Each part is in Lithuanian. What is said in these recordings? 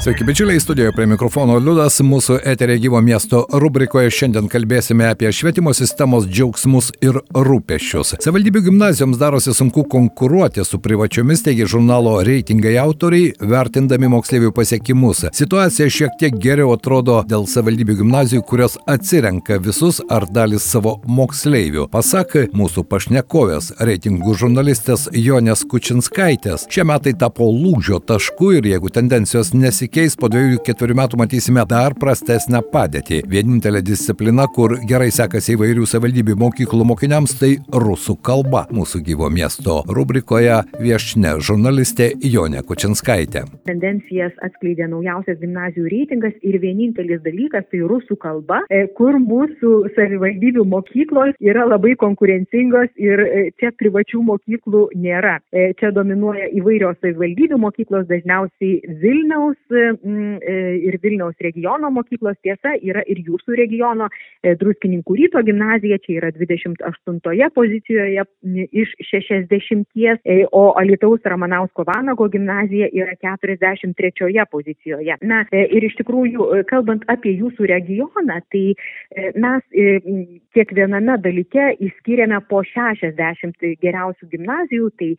Sveiki, bičiuliai, studijoje prie mikrofono Liudas. Mūsų eterė gyvo miesto rubrikoje šiandien kalbėsime apie švietimo sistemos džiaugsmus ir rūpeščius. Savivaldybių gimnazijoms darosi sunku konkuruoti su privačiomis, taigi žurnalo reitingai autoriai, vertindami moksleivių pasiekimus. Situacija šiek tiek geriau atrodo dėl savivaldybių gimnazijų, kurios atsirenka visus ar dalis savo moksleivių. Pasak mūsų pašnekovės, reitingų žurnalistės Jonės Kučinskaitės, šie metai tapo lūžio tašku ir jeigu tendencijos nesikeis, pasikeis, po dviejų ketverių metų matysime dar prastesnę padėtį. Vienintelė disciplina, kur gerai sekasi įvairių savivaldybių mokyklų mokiniams, tai rusų kalba. Mūsų gyvo miesto rubrikoje viešne žurnalistė Jonė Kučinskaitė. Tendencijas atskleidė naujausias gimnazijų reitingas ir vienintelis dalykas tai rusų kalba, e, kur mūsų savivaldybių mokyklos yra labai konkurencingos ir e, čia privačių mokyklų nėra. E, čia dominuoja įvairios savivaldybių mokyklos, dažniausiai Vilniaus ir Vilniaus regiono mokyklos. Tiesa yra ir jūsų regiono e, Druskininkų ryto gimnazija, čia yra 28 pozicijoje iš 60, e, o Alitaus Ramanausko Vanago gimnazija yra 43 pozicijoje. Na ir iš tikrųjų, kalbant apie jūsų regioną, tai mes kiekviename dalyke įskiriame po 60 geriausių gimnazijų, tai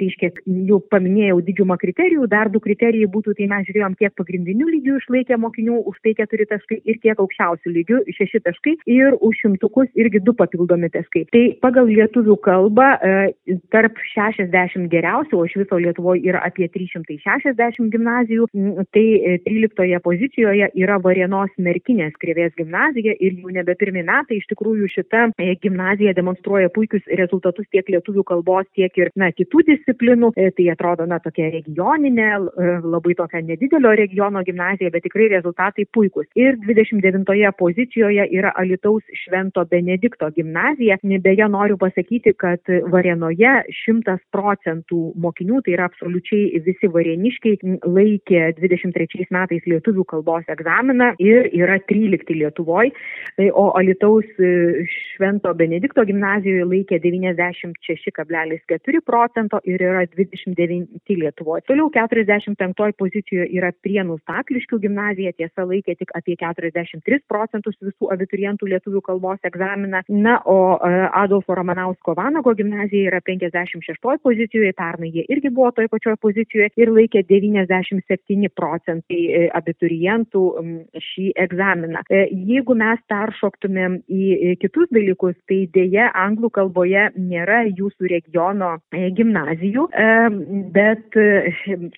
reiškia, jau paminėjau didžiumą kriterijų, dar du kriterijai būtų, tai mes žiūrėjom, kiek pagrindinių lygių išlaikė mokinių, už tai keturi taškai ir kiek aukščiausių lygių šeši taškai ir už šimtukus irgi du papildomi taškai. Tai pagal lietuvių kalbą e, tarp 60 geriausių, o iš viso Lietuvoje yra apie 360 gimnazijų, tai 13 e, pozicijoje yra Varienos Merkinės Krėvės gimnazija ir jau nebe pirmi metai iš tikrųjų šita e, gimnazija demonstruoja puikius rezultatus tiek lietuvių kalbos, tiek ir na, kitų disciplinų. Tai atrodo, na, tokia regioninė, labai tokia nedidelio regiono gimnazija, bet tikrai rezultatai puikūs. Ir 29 pozicijoje yra Alitaus Švento Benedikto gimnazija. Beje, noriu pasakyti, kad Varenoje 100 procentų mokinių, tai yra absoliučiai visi vareniškiai, laikė 23 metais lietuvių kalbos egzaminą ir yra 13 Lietuvoje, o Alitaus Švento Benedikto gimnazijoje laikė 96,4 procento ir yra 29 Lietuvoje. Toliau 45 pozicijoje yra Prienų Stakliškių gimnazija, tiesa laikė tik apie 43 procentus visų abiturientų lietuvių kalbos egzaminą. Na, o e, Adolfo Romanausko Vanago gimnazija yra 56 pozicijoje, pernai jie irgi buvo toje pačioje pozicijoje ir laikė 97 procentai e, abiturientų šį egzaminą. E, jeigu mes peršoktumėm į kitus dalykus, tai dėje anglų kalboje nėra jūsų regiono gimnazijų, bet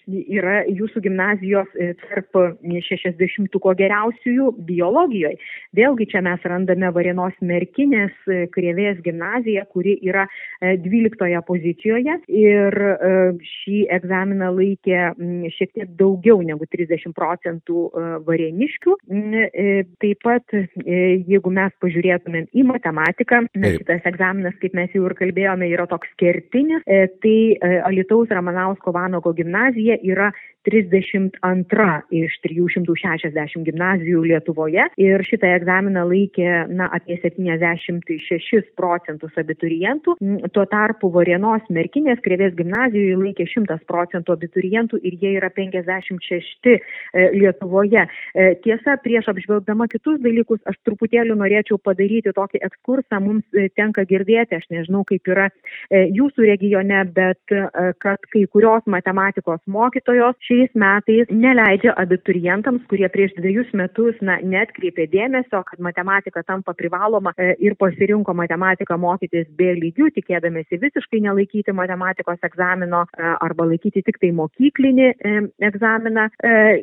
yra jūsų gimnazijos E, tarp 60-ko geriausiųjų biologijoje. Vėlgi čia mes randame Varienos Merkinės e, Krievės gimnaziją, kuri yra 12 e, pozicijoje ir šį egzaminą laikė šiek tiek daugiau negu 30 procentų varieniškių. Taip pat, jeigu mes pažiūrėtumėm į matematiką, nes šitas egzaminas, kaip mes jau ir kalbėjome, yra toks kertinis, tai Alitaus Ramanausko Vanago gimnazija yra 32 iš 360 gimnazijų Lietuvoje ir šitą egzaminą laikė na, apie 76 procentus abiturientų. Tuo tarpu Varienos Merkinės Krėvės gimnazijoje laikė 100 procentų abiturientų ir jie yra 56 e, Lietuvoje. E, tiesa, prieš apžvelgdama kitus dalykus, aš truputėlį norėčiau padaryti tokį ekskursą. Mums e, tenka girdėti, aš nežinau kaip yra jūsų regione, bet kad kai kurios matematikos mokytojos šiais metais neleidžia abiturientams, kurie prieš dviejus metus na, netkreipė dėmesio, kad matematika tampa privaloma e, ir pasirinko matematiką mokytis be lygių, tikėdamėsi visiškai nelaikyti matematikos egzamino e, arba laikyti tik tai mokyklinį e, egzaminą,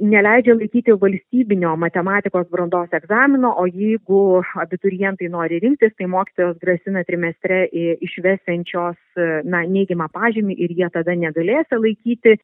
neleidžia laikyti valstybinio matematikos brandos egzamino, o jeigu abiturientai nori rinktis, tai mokytojos grasina trimestre išvesenčios na, neigiamą pažymį ir jie tada negalės laikyti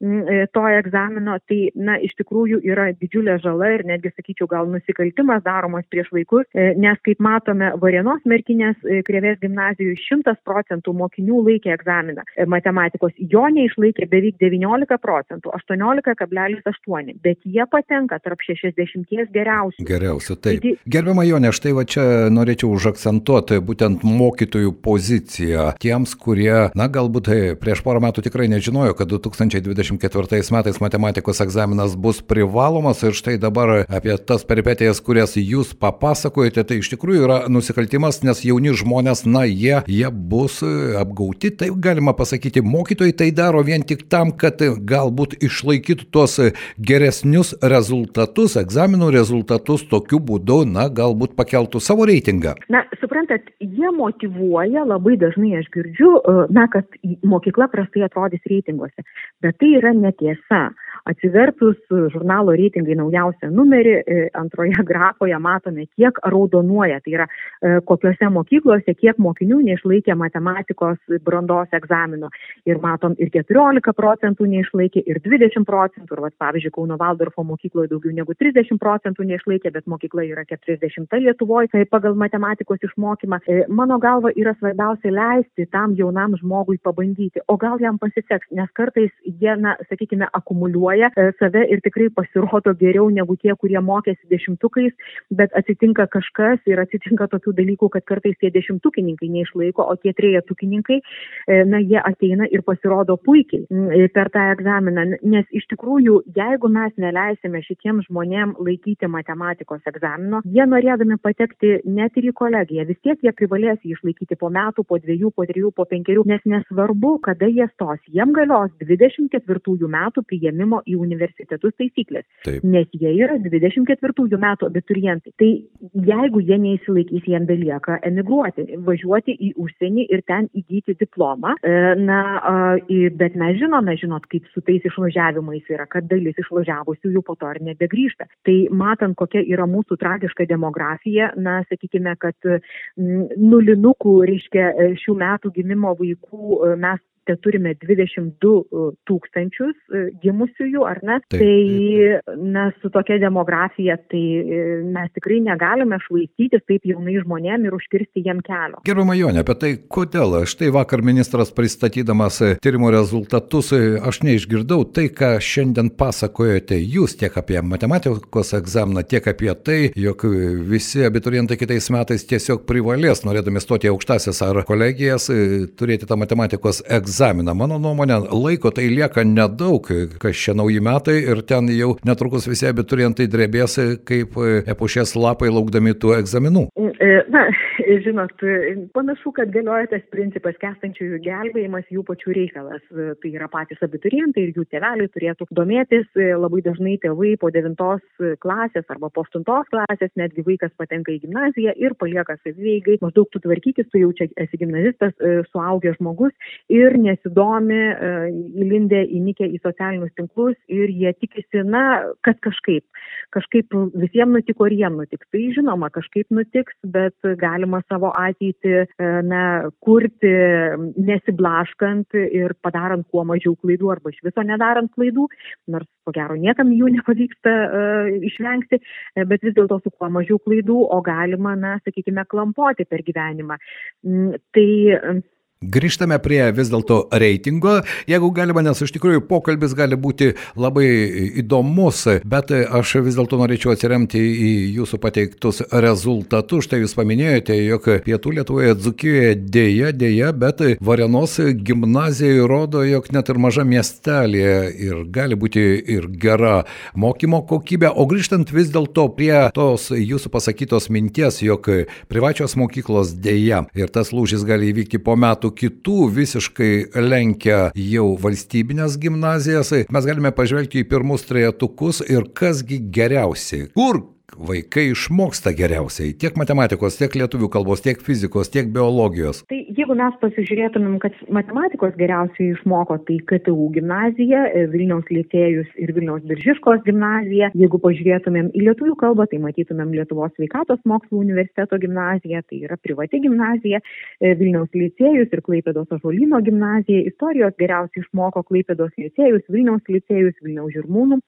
to egzamino egzamino, tai, na, iš tikrųjų yra didžiulė žala ir netgi, sakyčiau, gal nusikaltimas daromas prieš vaikus, e, nes, kaip matome, Varienos merkinės e, Krėvės gimnazijų 100 procentų mokinių laikė egzaminą matematikos, jo neišlaikė beveik 19 procentų, 18,8, bet jie patenka tarp 60 geriausių. Geriausių, taip. Taigi, Gerbiama Jonė, štai va čia norėčiau užakcentuoti būtent mokytojų poziciją tiems, kurie, na, galbūt prieš porą metų tikrai nežinojo, kad 2024 metais matematikos egzaminas bus privalomas ir štai dabar apie tas peripetijas, kurias jūs papasakojate, tai iš tikrųjų yra nusikaltimas, nes jauni žmonės, na, jie, jie bus apgauti, taip galima pasakyti, mokytojai tai daro vien tik tam, kad galbūt išlaikytų tuos geresnius rezultatus, egzaminų rezultatus, tokiu būdu, na, galbūt pakeltų savo reitingą. Na, suprantat, jie motivuoja, labai dažnai aš girdžiu, na, kad mokykla prastai atrodys reitinguose. Bet tai yra netiesa. Atsivertus žurnalo reitingai naujausią numerį, e, antroje grafoje matome, kiek raudonuoja, tai yra e, kokiuose mokyklose, kiek mokinių neišlaikė matematikos brandos egzamino. Ir matom ir 14 procentų neišlaikė, ir 20 procentų, ir, vat, pavyzdžiui, Kauno Valdorfo mokykloje daugiau negu 30 procentų neišlaikė, bet mokykla yra 40 Lietuvoje, tai pagal matematikos išmokymą. E, mano galva yra svarbiausia leisti tam jaunam žmogui pabandyti, o gal jam pasiseks, nes kartais jie, na, sakykime, akumuliuoja realizuoja e, save ir tikrai pasirodo geriau negu tie, kurie mokėsi dešimtukais, bet atsitinka kažkas ir atsitinka tokių dalykų, kad kartais tie dešimtukininkai neišlaiko, o tie trejetukininkai, e, na, jie ateina ir pasirodo puikiai e, per tą egzaminą, nes iš tikrųjų, jeigu mes neleisime šitiem žmonėm laikyti matematikos egzamino, jie norėdami patekti net ir į kolegiją, vis tiek jie privalės jį išlaikyti po metų, po dviejų, po trijų, po penkerių, nes nesvarbu, kada jie stos, jiem galios 24 metų priėmimo į universitetus taisyklės, Taip. nes jie yra 24 metų abiturientai. Tai jeigu jie neįsilaikys, jiem belieka emigruoti, važiuoti į užsienį ir ten įgyti diplomą. E, na, bet mes žinome, žinot, kaip su tais išvažiavimais yra, kad dalis išvažiavusių jų po to ir nebegrįžta. Tai matant, kokia yra mūsų tragiška demografija, na, sakykime, kad nulinukų, reiškia, šių metų gimimo vaikų mes te turime 22 e, tūkstančius e, gimusiųjų, ar ne? Taip. Tai na, su tokia demografija, tai e, mes tikrai negalime švaistytis taip jaunai žmonėm ir užkirsti jiem kelio. Gerbama Jonė, apie tai kodėl? Štai vakar ministras pristatydamas tyrimo rezultatus, aš neišgirdau tai, ką šiandien pasakojate jūs tiek apie matematikos egzaminą, tiek apie tai, jog visi abiturientai kitais metais tiesiog privalės, norėdami stoti į aukštasias ar kolegijas, turėti tą matematikos egzaminą egzaminą. Mano nuomonė, laiko tai lieka nedaug, kas čia nauji metai ir ten jau netrukus visi abiturientai drebės kaip epušės lapai laukdami tų egzaminų. E, na, žinot, panašu, kad galioja tas principas kestančiųjų gelbėjimas jų pačių reikalas. Tai yra patys abiturientai ir jų tėveliai turėtų domėtis. Labai dažnai tėvai po devintos klasės arba po aštuntos klasės netgi vaikas patenka į gimnaziją ir palieka saviveigai. Maždaug tu tvarkykis, tu jau čia esi gimnazistas, suaugęs žmogus ir nesidomi, įlindę įnikę į socialinius tinklus ir jie tikisi, na, kad kažkaip, kažkaip visiems nutiko ir jiem nutiks. Tai žinoma, kažkaip nutiks, bet galima savo ateitį, na, kurti nesiblaškant ir padarant kuo mažiau klaidų arba iš viso nedarant klaidų, nors ko gero niekam jų nepavyksta uh, išvengti, bet vis dėlto su kuo mažiau klaidų, o galima, na, sakykime, klampoti per gyvenimą. Mm, tai Grįžtame prie vis dėlto reitingo, jeigu galima, nes iš tikrųjų pokalbis gali būti labai įdomus, bet aš vis dėlto norėčiau atsiremti į jūsų pateiktus rezultatus. Štai jūs paminėjote, jog Pietų Lietuvoje, Dzukijoje dėja, dėja, bet Varenos gimnazija rodo, jog net ir maža miestelė ir gali būti ir gera mokymo kokybė. O grįžtant vis dėlto prie tos jūsų pasakytos minties, jog privačios mokyklos dėja ir tas lūžis gali įvykti po metų metų kitų visiškai lenkia jau valstybinės gimnazijas, mes galime pažvelgti į pirmus trejetukus ir kasgi geriausiai. Kur vaikai išmoksta geriausiai tiek matematikos, tiek lietuvių kalbos, tiek fizikos, tiek biologijos. Tai jeigu mes pasižiūrėtumėm, kad matematikos geriausiai išmoko, tai KTU gimnazija, Vilniaus licėjus ir Vilniaus Biržiškos gimnazija. Jeigu pažiūrėtumėm į lietuvių kalbą, tai matytumėm Lietuvos sveikatos mokslų universiteto gimnaziją, tai yra privati gimnazija, e, Vilniaus licėjus ir Klaipėdos Ažolino gimnazija. Istorijos geriausiai išmoko Klaipėdos licėjus, Vilniaus licėjus, Vilniaus žirmūnų,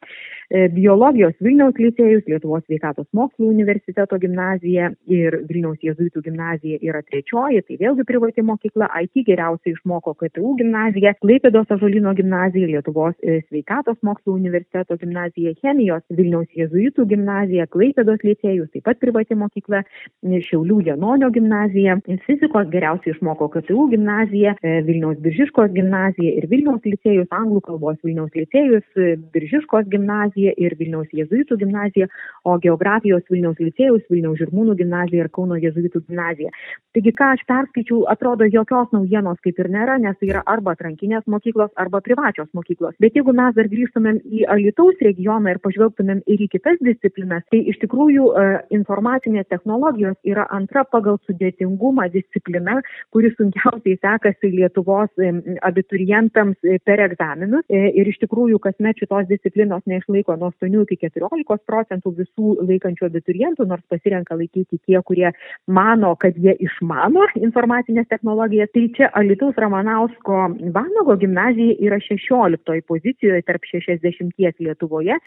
e, biologijos Vilniaus licėjus, Lietuvos sveikatos mokslų universiteto gimnazija ir Vilniaus jėzuitų gimnazija yra trečioji, tai vėlgi privati mokykla, IT geriausiai išmoko KTU gimnazija, Klaipėdos Ažolino gimnazija, Lietuvos e, sveikatos mokslų universiteto gimnazija, chemijos, Vilniaus jėzuitų gimnazija, Klaipėdos licėjus, taip pat privati mokykla, Šiaulių Janonio gimnazija, fizikos geriausiai išmoko KTU gimnazija, e, Vilniaus Biržiškos gimnazija ir Vilniaus licėjus, anglų kalbos Vilniaus licėjus, e, Biržiškos gimnazija ir Vilniaus jėzuitų gimnazija, o geografijos Vilniaus licėjus, Vilniaus žirmūnų gimnazija ir Kauno jėzuitų gimnazija. Taigi, ką aš perskaičiau, atrodo jokios naujienos kaip ir nėra, nes tai yra arba atrankinės mokyklos, arba privačios mokyklos. Bet jeigu mes dar grįžtumėm į Alitaus regioną ir pažvelgtumėm ir į kitas disciplinas, tai iš tikrųjų e, informacinės technologijos yra antra pagal sudėtingumą disciplina, kuri sunkiausiai sekasi Lietuvos e, abiturientams e, per egzaminus. Ir iš tikrųjų kasmet šitos disciplinos neišlaiko nuo 8 iki 14 procentų visų laikančių abiturientų, nors pasirenka laikyti tie, kurie mano, kad jie išmano informacinės technologijas. Tai čia Alitaus Ramanausko Vanago gimnazija yra 16 pozicijoje tarp 60 Lietuvoje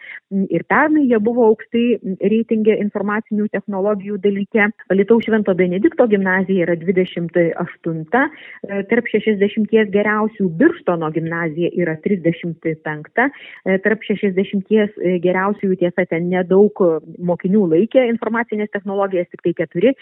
ir pernai jie buvo aukštai reitingė informacinių technologijų dalyke. Lietuvos Švento Benedikto gimnazija yra 28 tarp 60 geriausių, Birštono gimnazija yra 35 tarp 60 geriausių, tiesa, ten nedaug mokinių laikė informacinės technologijas, tik tai keturi,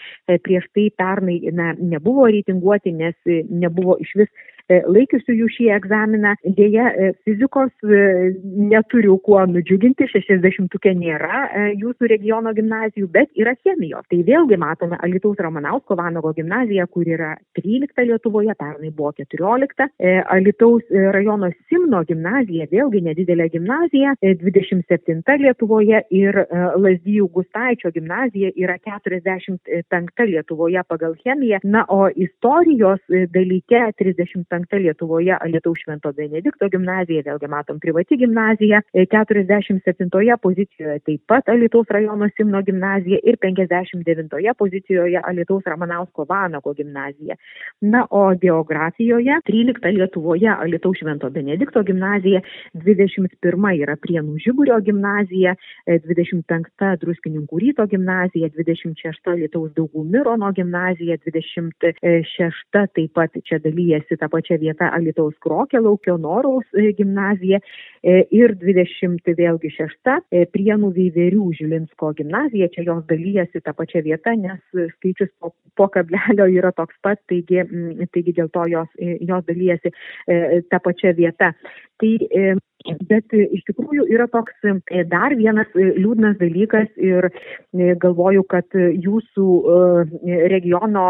prieš tai pernai na, nebuvo reitinguoti, nes nebuvo iš vis E, laikiusiųjų šį egzaminą. Dėja, e, fizikos e, neturiu kuo nudžiuginti, 60-ukė nėra jūsų regiono gimnazijų, bet yra chemijos. Tai vėlgi matome Alitaus Romanausko Vanago gimnaziją, kur yra 13 Lietuvoje, pernai buvo 14. Alitaus rajono Simno gimnazija, vėlgi nedidelė gimnazija, 27 Lietuvoje ir Lazdijų Gustaičio gimnazija yra 45 Lietuvoje pagal chemiją. Na, o istorijos dalyke 35 penkta Lietuvoje Alietaus Švento Benedikto gimnazija, vėlgi matom privati gimnazija, 47 e, pozicijoje taip pat Alietaus rajono Simno gimnazija ir 59 pozicijoje Alietaus Ramanausko Vanago gimnazija. Na, o geografijoje 13 Lietuvoje Alietaus Švento Benedikto gimnazija, 21 yra Prienų Žigurio gimnazija, 25 e, Druskininkų ryto gimnazija, 26 Lietaus Daugų Mirono gimnazija, 26 taip pat čia dalyjasi tą pačią vietą Alitaus Krokelaukio Noraus e, gimnazija ir 20 vėlgi šešta e, Prienų Veiverių Žilinsko gimnazija, čia jos dalyjasi tą pačią vietą, nes skaičius po, po kablelio yra toks pat, taigi, taigi dėl to jos, jos dalyjasi tą pačią vietą. Tai Bet e, iš tikrųjų yra toks e, dar vienas e, liūdnas dalykas ir galvoju, kad jūsų regiono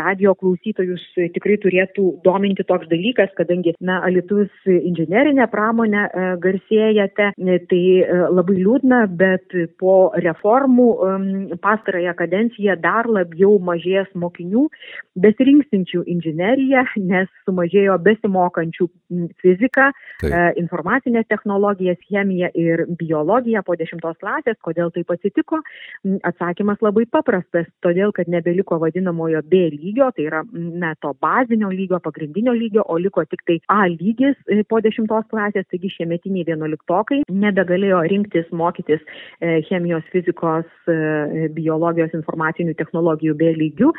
radio klausytojus tikrai turėtų dominti toks dalykas, kadangi, na, Alitus inžinerinė pramonė garsėjate, tai labai liūdna, bet po reformų pastarąją kadenciją dar labiau mažės mokinių besirinksinčių inžineriją, nes sumažėjo besimokančių fiziką, informaciją informacines technologijas, chemiją ir biologiją po dešimtos klasės. Kodėl taip atsitiko? Atsakymas labai paprastas. Todėl, kad nebeliko vadinamojo B lygio, tai yra ne to bazinio lygio, pagrindinio lygio, o liko tik tai A lygis e, po dešimtos klasės, taigi šiemetiniai vienuoliktokai nebegalėjo rinktis mokytis e, chemijos, fizikos, e, biologijos, informacinių technologijų B lygių,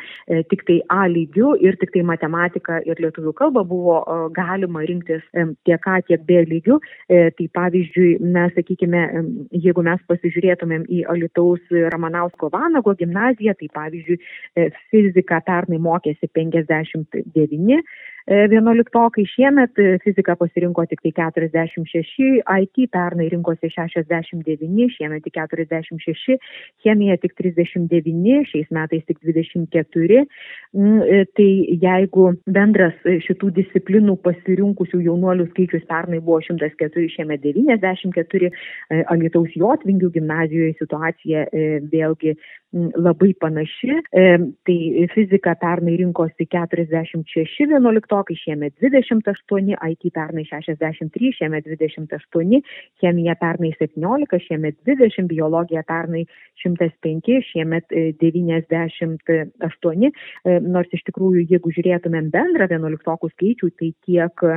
tik tai A lygių ir tik tai matematika ir lietuvių kalba buvo galima rinktis tiek A, tiek B lygių. E, tai pavyzdžiui, na, sakykime, jeigu mes pasižiūrėtumėm į Alitaus Ramanausko Vanago gimnaziją, tai pavyzdžiui, e, fiziką pernai mokėsi 59 E, vienuoliktokai šiemet e, fiziką pasirinko tik tai 46, IT pernai rinkosi 69, šiemet tik 46, chemija tik 39, šiais metais tik 24. Mm, e, tai jeigu bendras šitų disciplinų pasirinkusių jaunuolių skaičius pernai buvo 104, šiemet 94, Alitaus Jotvingių gimnazijoje situacija vėlgi labai panaši. Tai fizika pernai rinkosi 46 vienuoliktokai, šiemet 28, IT pernai 63, šiemet 28, chemija pernai 17, šiemet 20, biologija pernai 105, šiemet 98, nors iš tikrųjų, jeigu žiūrėtumėm bendrą vienuoliktokų skaičių, tai tiek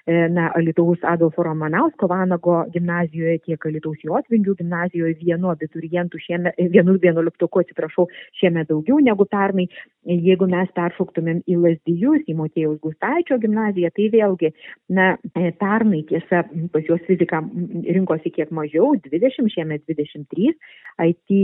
E, na, Alitaus Adolfo Romanausko Vanago gimnazijoje, tiek Alitaus Jotvingių gimnazijoje vienu abiturientų šiemet, e, vienu vienuoliktoku, atsiprašau, šiemet daugiau negu pernai. Jeigu mes peršoktumėm į Lasdijus, į Motėjaus Gustaičio gimnaziją, tai vėlgi, na, e, pernai tiesa, pas juos fizika rinkosi kiek mažiau, 20, šiemet 23, IT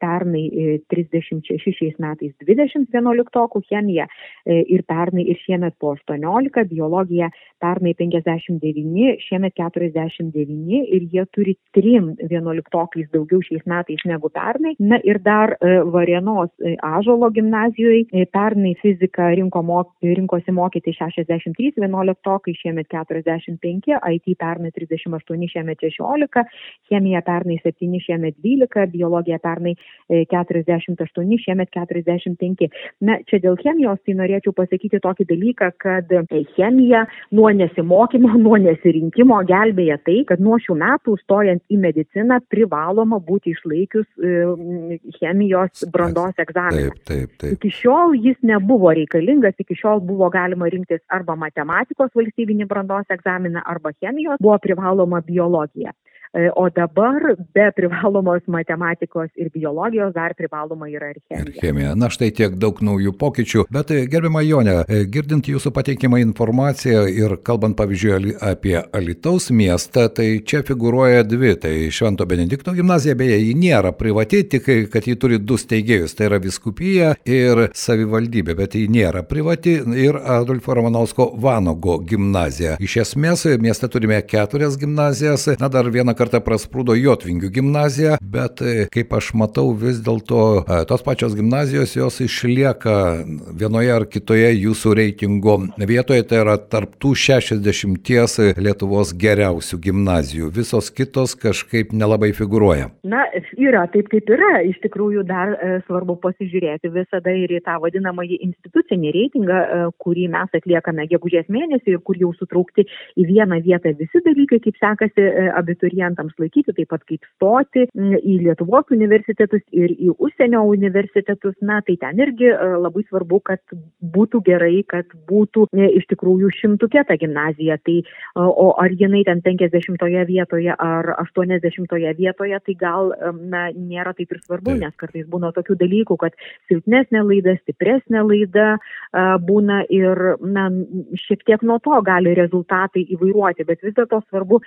pernai 36, šiais metais 20 vienuoliktokų, chemija ir pernai ir šiemet po 18, biologija pernai 59, šiemet 49 ir jie turi trim vienuoliktokais daugiau šiais metais negu pernai. Na ir dar e, Varienos e, Ažolo gimnazijoje e, pernai fiziką rinko mok, rinkosi mokyti 63 vienuoliktokai, šiemet 45, IT pernai 38, šiemet 16, chemija pernai 7, šiemet 12, biologija pernai 48, šiemet 45. Na, čia dėl chemijos tai norėčiau pasakyti tokį dalyką, kad chemija nuo nesimokyti mokymo nuo nesirinkimo gelbėja tai, kad nuo šių metų stojant į mediciną privaloma būti išlaikius e, chemijos brandos egzaminą. Taip, taip, taip. Iki šiol jis nebuvo reikalingas, iki šiol buvo galima rinktis arba matematikos valstybinį brandos egzaminą, arba chemijos, buvo privaloma biologija. E, o dabar be privalomos matematikos ir biologijos dar privaloma yra ir chemija. Ir chemija. Na štai tiek daug naujų pokyčių. Bet e, gerbima Jonė, e, girdint jūsų pateikimą informaciją ir kalbant pavyzdžiui apie Alitaus miestą, tai čia figuruoja dvi. Tai Švento Benedikto gimnazija, beje, ji nėra privati, tik kad ji turi du steigėjus. Tai yra viskupija ir savivaldybė, bet ji nėra privati. Ir Adolfo Romanovsko Vanogo gimnazija. Iš esmės, mieste turime keturias gimnazijas. Na dar vieną kartą prasprūdo Jotvingių gimnazija, bet e, kaip aš matau, vis dėlto e, tos pačios gimnazijos jos išlieka vienoje ar kitoje jūsų reitingo vietoje, tai yra tarptų 60 Lietuvos geriausių gimnazijų. Visos kitos kažkaip nelabai figuruoja. Na, yra taip kaip yra. Iš tikrųjų, dar e, svarbu pasižiūrėti visada ir į tą vadinamąjį institucinį reitingą, kurį mes atliekame gegužės mėnesį ir kur jau sutraukti į vieną vietą visi dalykai, kaip sekasi e, abiturientams laikyti, taip pat kaip stoti į Lietuvos universitetus ir į užsienio universitetus. Na, tai ten irgi e, labai svarbu, kad būtų gerai, kad būtų e, iš tikrųjų šimtukė ta gimnazija. Tai, e, o ar jinai ten 50 vietoje ar 80 vietoje, tai gal na, nėra taip ir svarbu, taip. nes kartais būna tokių dalykų, kad silpnesnė laida, stipresnė laida būna ir na, šiek tiek nuo to gali rezultatai įvairuoti, bet vis dėlto svarbu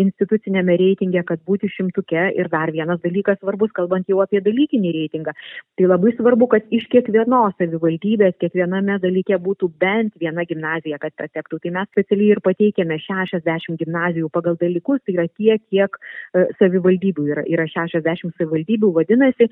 institucinėme reitingė, kad būti šimtuke. Ir dar vienas dalykas svarbus, kalbant jau apie dalykinį reitingą. Tai labai svarbu, kad iš kiekvienos savivaldybės, kiekviename dalyke būtų bent viena gimnazija, kad patektų. Tai mes specialiai ir pateikėme 60 gimnazijų pagal dalykus, tai yra tiek, kiek e, savivaldybių yra. Yra 60 savivaldybių, vadinasi,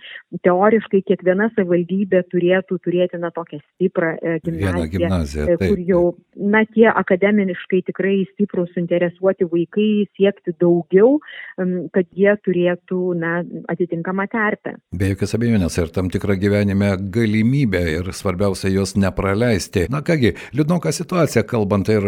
teoriškai kiekviena savivaldybė turėtų turėti na tokią stiprą e, gimnaziją, gimnaziją e, kur jau, na, tie akademiškai tikrai stiprus, suinteresuoti vaikai siekti daugiau, kad jie turėtų na, atitinkamą terpę. Be jokios abejonės ir tam tikrą gyvenime galimybę ir svarbiausia jos nepraleisti. Na kągi, liūdnoka situacija kalbant ir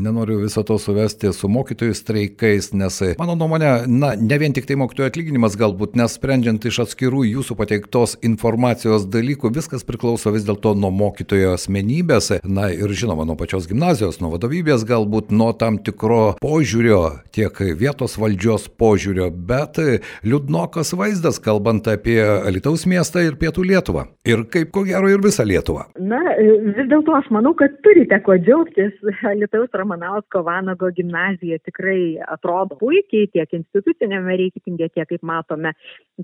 nenoriu viso to suvesti su mokytojų streikais, nes mano nuomonė, na ne vien tik tai mokytojų atlyginimas galbūt, nes sprendžiant iš atskirų jūsų pateiktos informacijos dalykų, viskas priklauso vis dėlto nuo mokytojo asmenybės, na ir žinoma, nuo pačios gimnazijos, nuo vadovybės, galbūt nuo tam tikro požiūrio tiek vietos valdžios valdžios požiūrio, bet liūdnokas vaizdas, kalbant apie Alitaus miestą ir Pietų Lietuvą. Ir kaip ko gero ir visą Lietuvą. Na, vis dėlto aš manau, kad turite ko džiaugtis. Alitaus Ramanausko Vanago gimnazija tikrai atrodo puikiai tiek institucinėme reitingė, tiek kaip matome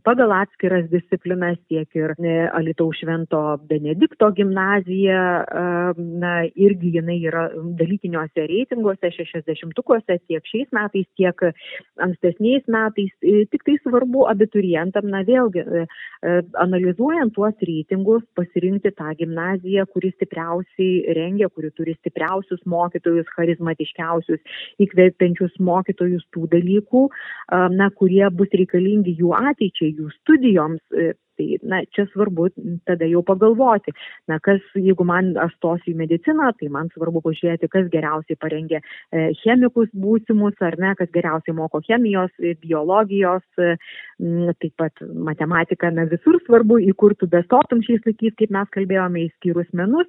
pagal atskiras disciplinas, tiek ir e, Alitaus Švento Benedikto gimnazija, na, irgi jinai yra dalykiniuose reitinguose, 60-uose, tiek šiais metais, tiek ankstesniais metais. E, tik tai svarbu abiturientam, na vėlgi, e, e, analizuojant tuos reitingus, pasirinkti tą gimnaziją, kuri stipriausiai rengia, kuri turi stipriausius mokytojus, charizmatiškiausius, įkvepiančius mokytojus tų dalykų, na, kurie bus reikalingi jų ateičiai, jų studijoms Tai, na, čia svarbu tada jau pagalvoti, na, kas, jeigu man aš stosiu į mediciną, tai man svarbu pažiūrėti, kas geriausiai parengė e, chemikus būsimus, ar ne, kas geriausiai moko chemijos, biologijos, taip pat matematika, na, visur svarbu, į kur tu bestotum šiais laikais, kaip mes kalbėjome, įskyrus menus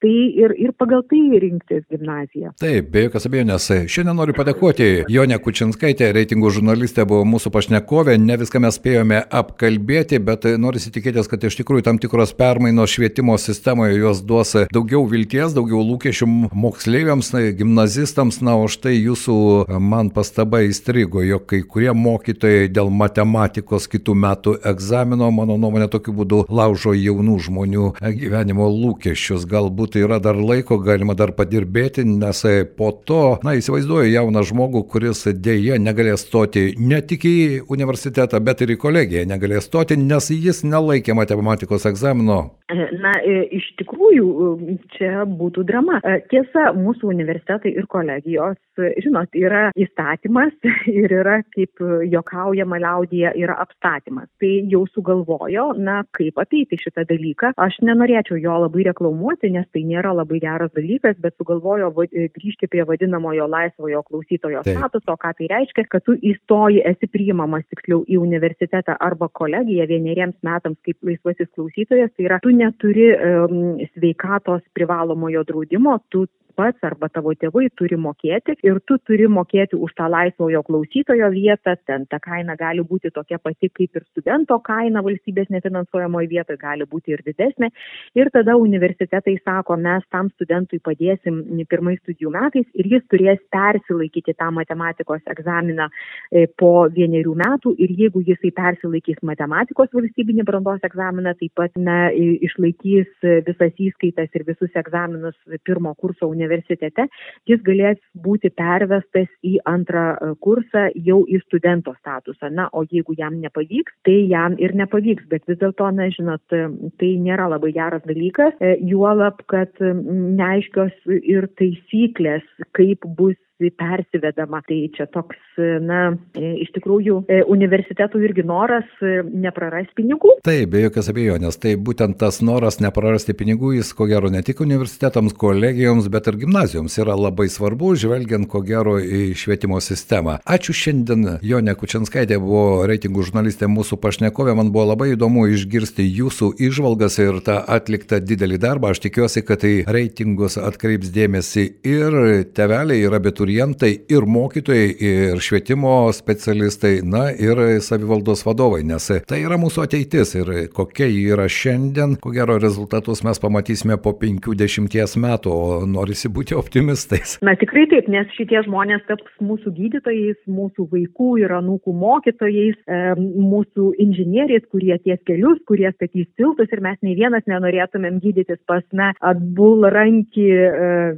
tai ir, ir pagal tai rinktis gimnaziją. Taip, be jokios abejonės. Šiandien noriu padėkoti Jonė Kučinskaitė, reitingų žurnalistė buvo mūsų pašnekovė, ne viską mes spėjome apkalbėti, bet noriu įsitikėtis, kad iš tikrųjų tam tikros permainos švietimo sistemoje jos duos daugiau vilties, daugiau lūkesčių moksleiviams, gimnazistams, na, o štai jūsų man pastaba įstrigo, jog kai kurie mokytojai dėl matematikos kitų metų egzamino, mano nuomonė, tokiu būdu laužo jaunų žmonių gyvenimo lūkesčius. Galbūt galbūt yra dar laiko, galima dar padirbėti, nes po to, na, įsivaizduoju jauną žmogų, kuris dėje negalės stoti ne tik į universitetą, bet ir į kolegiją negalės stoti, nes jis nelaikė matematikos egzamino. Na, e, iš tikrųjų, e, čia būtų drama. E, tiesa, mūsų universitetai ir kolegijos, žinot, yra įstatymas ir yra, kaip jokaujama liaudėje, yra apstatymas. Tai jau sugalvojo, na, kaip apeiti šitą dalyką. Aš nenorėčiau jo labai reklamuoti, nes tai nėra labai geras dalykas, bet sugalvojo grįžti prie vadinamojo laisvojo klausytojo Taip. statuso, ką tai reiškia, kad tu įstoji, esi priimamas tiksliau į universitetą arba kolegiją vieneriems metams kaip laisvasis klausytojas, tai yra tu neturi um, sveikatos privalomojo draudimo, tu pats arba tavo tėvai turi mokėti ir tu turi mokėti už tą laisvojo klausytojo vietą, ten ta kaina gali būti tokia pati kaip ir studento kaina valstybės nefinansuojamoje vietoje, gali būti ir didesnė. Ir tada universitetai sako, mes tam studentui padėsim pirmais studijų metais ir jis turės persilaikyti tą matematikos egzaminą e, po vienerių metų ir jeigu jisai persilaikys matematikos valstybinį brandos egzaminą, taip pat na, išlaikys visas įskaitas ir visus egzaminus pirmo kurso universitete, universitete, jis galės būti pervestas į antrą e, kursą jau į studento statusą. Na, o jeigu jam nepavyks, tai jam ir nepavyks, bet vis dėlto, na, žinot, e, tai nėra labai geras dalykas, e, juolab, kad neaiškios ir taisyklės, kaip bus persivedama. Tai čia toks, na, iš tikrųjų, universitetų irgi noras neprarasti pinigų. Taip, be jokios abejonės. Tai būtent tas noras neprarasti pinigų, jis ko gero ne tik universitetams, kolegijoms, bet ir gimnazijoms yra labai svarbu, žvelgiant ko gero į švietimo sistemą. Ačiū šiandien, Jonė Kučinskaitė buvo reitingų žurnalistė mūsų pašnekovė, man buvo labai įdomu išgirsti jūsų išvalgas ir tą atliktą didelį darbą. Aš tikiuosi, kad tai reitingus atkreips dėmesį ir teveliai, ir abiturientai, ir mokytojai, ir švietimo specialistai, na ir savivaldos vadovai, nes tai yra mūsų ateitis ir kokia ji yra šiandien, ko gero rezultatus mes pamatysime po 50 metų, o norisi būti optimistais. Na tikrai taip, nes šitie žmonės taps mūsų gydytojais, mūsų vaikų ir anūkų mokytojais, e, mūsų inžinieriais, kurie ties kelius, kurie statys tiltus ir mes nei vienas nenorėtumėm gydytis pas, na, atbulrankį e,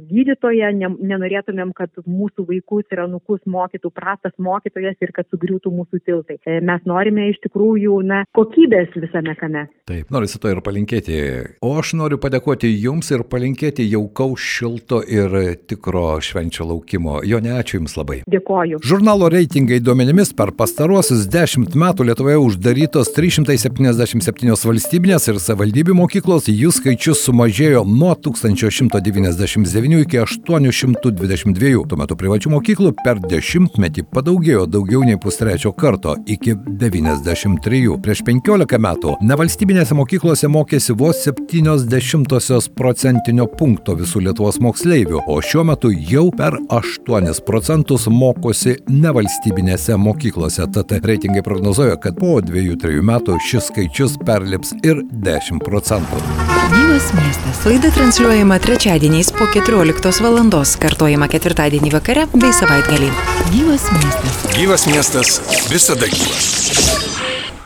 gydytoją, ne, nenorėtumėm, kad mūsų vaikus ir anūkus mokytų prastas mokytojas ir kad sugriūtų mūsų tiltai. E, mes norime iš tikrųjų, na, kokybės visame kame. Taip, noriu su to ir palinkėti. O aš noriu padėkoti Jums ir palinkėti jaukaus šilto ir tikro švenčio laukimo. Jo ne, ačiū Jums labai. Dėkoju. Žurnalo reitingai duomenimis per pastaruosius dešimt metų Lietuvoje uždarytos 377 valstybinės ir savivaldybių mokyklos, jų skaičius sumažėjo nuo 1199 iki 822. Tuo metu privačių mokyklų per dešimtmetį padaugėjo daugiau nei pustrečio karto iki 93. Prieš 15 metų nevalstybinėse mokyklose mokėsi vos 70 procentinio punkto visų Lietuvos moksleivių, o šiuo metu jau per 8 procentus mokosi nevalstybinėse mokyklose. Tad reitingai prognozuoja, kad po 2-3 metų šis skaičius perlips ir 10 procentų. Gyvas miestas. Laida transliuojama trečiadieniais po 14 val. kartuojama ketvirtadienį vakare bei savaitgalį. Gyvas miestas. Gyvas miestas visada gyvas.